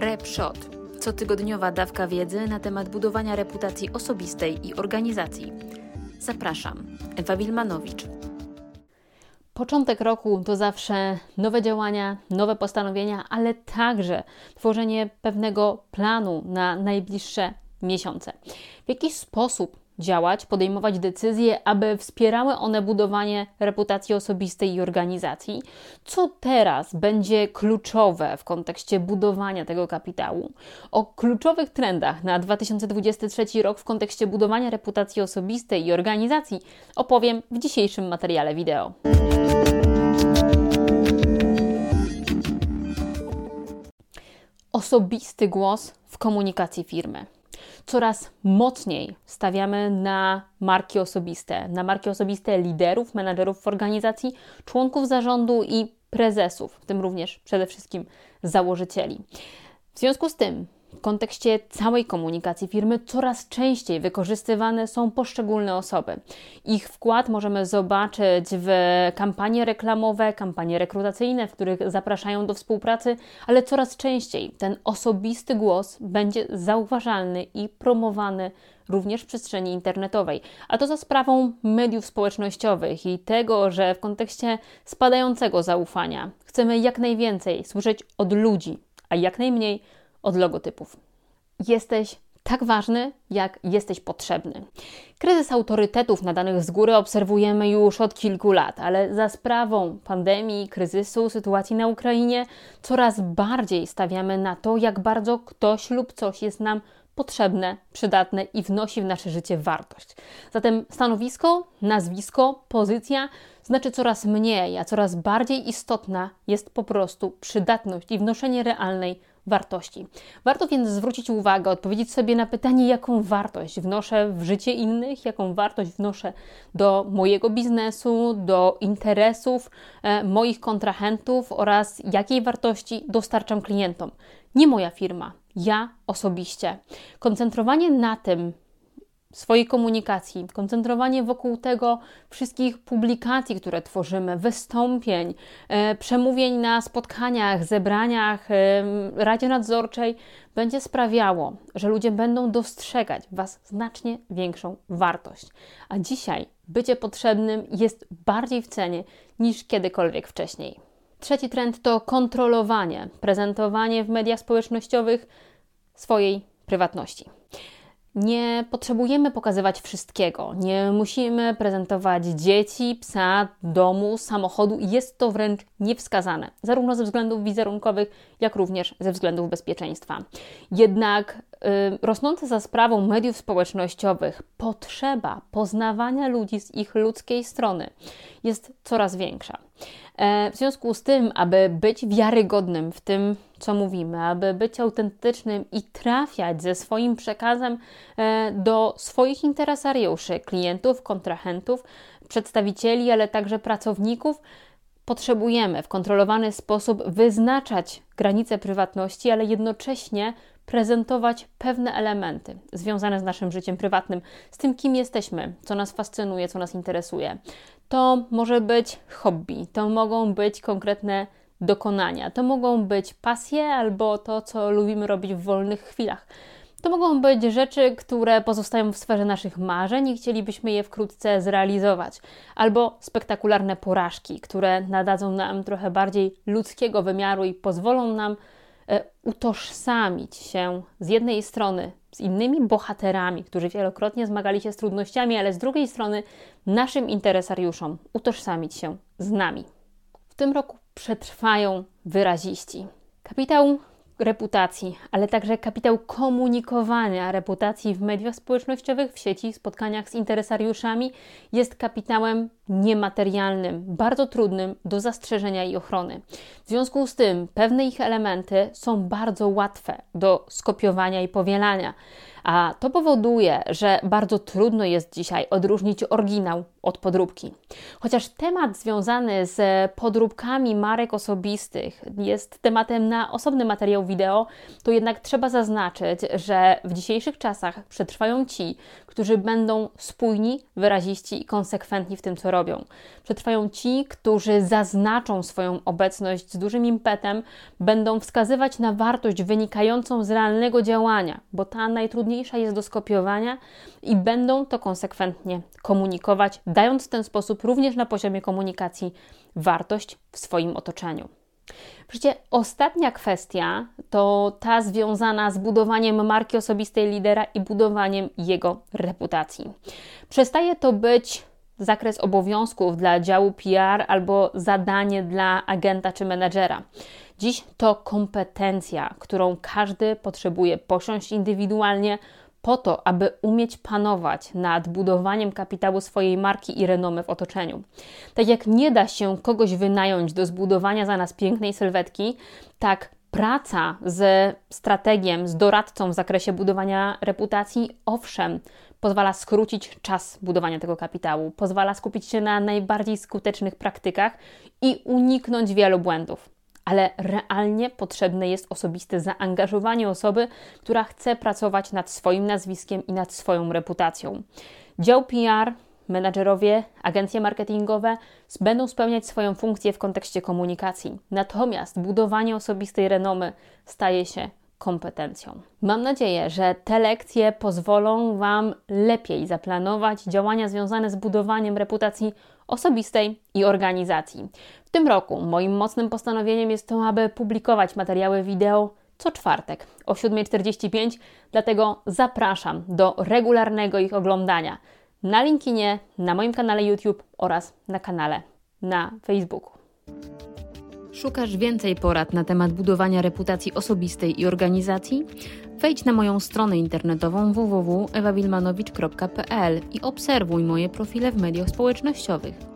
RepShot. Cotygodniowa dawka wiedzy na temat budowania reputacji osobistej i organizacji. Zapraszam, Ewa Wilmanowicz. Początek roku to zawsze nowe działania, nowe postanowienia, ale także tworzenie pewnego planu na najbliższe miesiące. W jaki sposób działać, podejmować decyzje, aby wspierały one budowanie reputacji osobistej i organizacji. Co teraz będzie kluczowe w kontekście budowania tego kapitału? O kluczowych trendach na 2023 rok w kontekście budowania reputacji osobistej i organizacji opowiem w dzisiejszym materiale wideo. Osobisty głos w komunikacji firmy coraz mocniej stawiamy na marki osobiste, na marki osobiste liderów, menadżerów w organizacji, członków zarządu i prezesów, w tym również przede wszystkim założycieli. W związku z tym kontekście całej komunikacji firmy coraz częściej wykorzystywane są poszczególne osoby. Ich wkład możemy zobaczyć w kampanie reklamowe, kampanie rekrutacyjne, w których zapraszają do współpracy, ale coraz częściej ten osobisty głos będzie zauważalny i promowany również w przestrzeni internetowej. A to za sprawą mediów społecznościowych i tego, że w kontekście spadającego zaufania chcemy jak najwięcej słyszeć od ludzi, a jak najmniej od logotypów. Jesteś tak ważny, jak jesteś potrzebny. Kryzys autorytetów nadanych z góry obserwujemy już od kilku lat, ale za sprawą pandemii, kryzysu, sytuacji na Ukrainie coraz bardziej stawiamy na to, jak bardzo ktoś lub coś jest nam potrzebne, przydatne i wnosi w nasze życie wartość. Zatem stanowisko, nazwisko, pozycja znaczy coraz mniej, a coraz bardziej istotna jest po prostu przydatność i wnoszenie realnej wartości. Warto więc zwrócić uwagę, odpowiedzieć sobie na pytanie, jaką wartość wnoszę w życie innych, jaką wartość wnoszę do mojego biznesu, do interesów e, moich kontrahentów oraz jakiej wartości dostarczam klientom. Nie moja firma, ja osobiście. Koncentrowanie na tym, swojej komunikacji, koncentrowanie wokół tego wszystkich publikacji, które tworzymy, wystąpień, e, przemówień na spotkaniach, zebraniach, e, Radzie Nadzorczej, będzie sprawiało, że ludzie będą dostrzegać Was znacznie większą wartość. A dzisiaj bycie potrzebnym jest bardziej w cenie niż kiedykolwiek wcześniej. Trzeci trend to kontrolowanie, prezentowanie w mediach społecznościowych swojej prywatności. Nie potrzebujemy pokazywać wszystkiego. Nie musimy prezentować dzieci, psa, domu, samochodu. Jest to wręcz niewskazane, zarówno ze względów wizerunkowych, jak również ze względów bezpieczeństwa. Jednak y, rosnąca za sprawą mediów społecznościowych potrzeba poznawania ludzi z ich ludzkiej strony jest coraz większa. E, w związku z tym, aby być wiarygodnym w tym, co mówimy, aby być autentycznym i trafiać ze swoim przekazem e, do swoich interesariuszy, klientów, kontrahentów, przedstawicieli, ale także pracowników, potrzebujemy w kontrolowany sposób wyznaczać granice prywatności, ale jednocześnie prezentować pewne elementy związane z naszym życiem prywatnym, z tym, kim jesteśmy, co nas fascynuje, co nas interesuje. To może być hobby, to mogą być konkretne dokonania, to mogą być pasje albo to, co lubimy robić w wolnych chwilach. To mogą być rzeczy, które pozostają w sferze naszych marzeń i chcielibyśmy je wkrótce zrealizować, albo spektakularne porażki, które nadadzą nam trochę bardziej ludzkiego wymiaru i pozwolą nam utożsamić się z jednej strony z innymi bohaterami, którzy wielokrotnie zmagali się z trudnościami, ale z drugiej strony naszym interesariuszom utożsamić się z nami. W tym roku przetrwają wyraziści. Kapitał reputacji, ale także kapitał komunikowania reputacji w mediach społecznościowych, w sieci, spotkaniach z interesariuszami jest kapitałem niematerialnym, bardzo trudnym do zastrzeżenia i ochrony. W związku z tym pewne ich elementy są bardzo łatwe do skopiowania i powielania, A to powoduje, że bardzo trudno jest dzisiaj odróżnić oryginał od podróbki. Chociaż temat związany z podróbkami marek osobistych jest tematem na osobny materiał wideo, to jednak trzeba zaznaczyć, że w dzisiejszych czasach przetrwają ci, którzy będą spójni, wyraziści i konsekwentni w tym, co robią. Przetrwają ci, którzy zaznaczą swoją obecność z dużym impetem, będą wskazywać na wartość wynikającą z realnego działania, bo ta najtrudniejsza jest do skopiowania i będą to konsekwentnie komunikować, dając w ten sposób również na poziomie komunikacji wartość w swoim otoczeniu. Przecież ostatnia kwestia to ta związana z budowaniem marki osobistej lidera i budowaniem jego reputacji. Przestaje to być zakres obowiązków dla działu PR albo zadanie dla agenta czy menedżera. Dziś to kompetencja, którą każdy potrzebuje posiąść indywidualnie po to, aby umieć panować nad budowaniem kapitału swojej marki i renomy w otoczeniu. Tak jak nie da się kogoś wynająć do zbudowania za nas pięknej sylwetki, tak praca z strategiem, z doradcą w zakresie budowania reputacji, owszem, pozwala skrócić czas budowania tego kapitału, pozwala skupić się na najbardziej skutecznych praktykach i uniknąć wielu błędów ale realnie potrzebne jest osobiste zaangażowanie osoby, która chce pracować nad swoim nazwiskiem i nad swoją reputacją. Dział PR, menadżerowie, agencje marketingowe będą spełniać swoją funkcję w kontekście komunikacji. Natomiast budowanie osobistej renomy staje się kompetencją. Mam nadzieję, że te lekcje pozwolą Wam lepiej zaplanować działania związane z budowaniem reputacji osobistej i organizacji. W tym roku moim mocnym postanowieniem jest to, aby publikować materiały wideo co czwartek o 7.45, dlatego zapraszam do regularnego ich oglądania na LinkedInie, na moim kanale YouTube oraz na kanale na Facebooku. Szukasz więcej porad na temat budowania reputacji osobistej i organizacji? Wejdź na moją stronę internetową www.ewawilmanowicz.pl i obserwuj moje profile w mediach społecznościowych.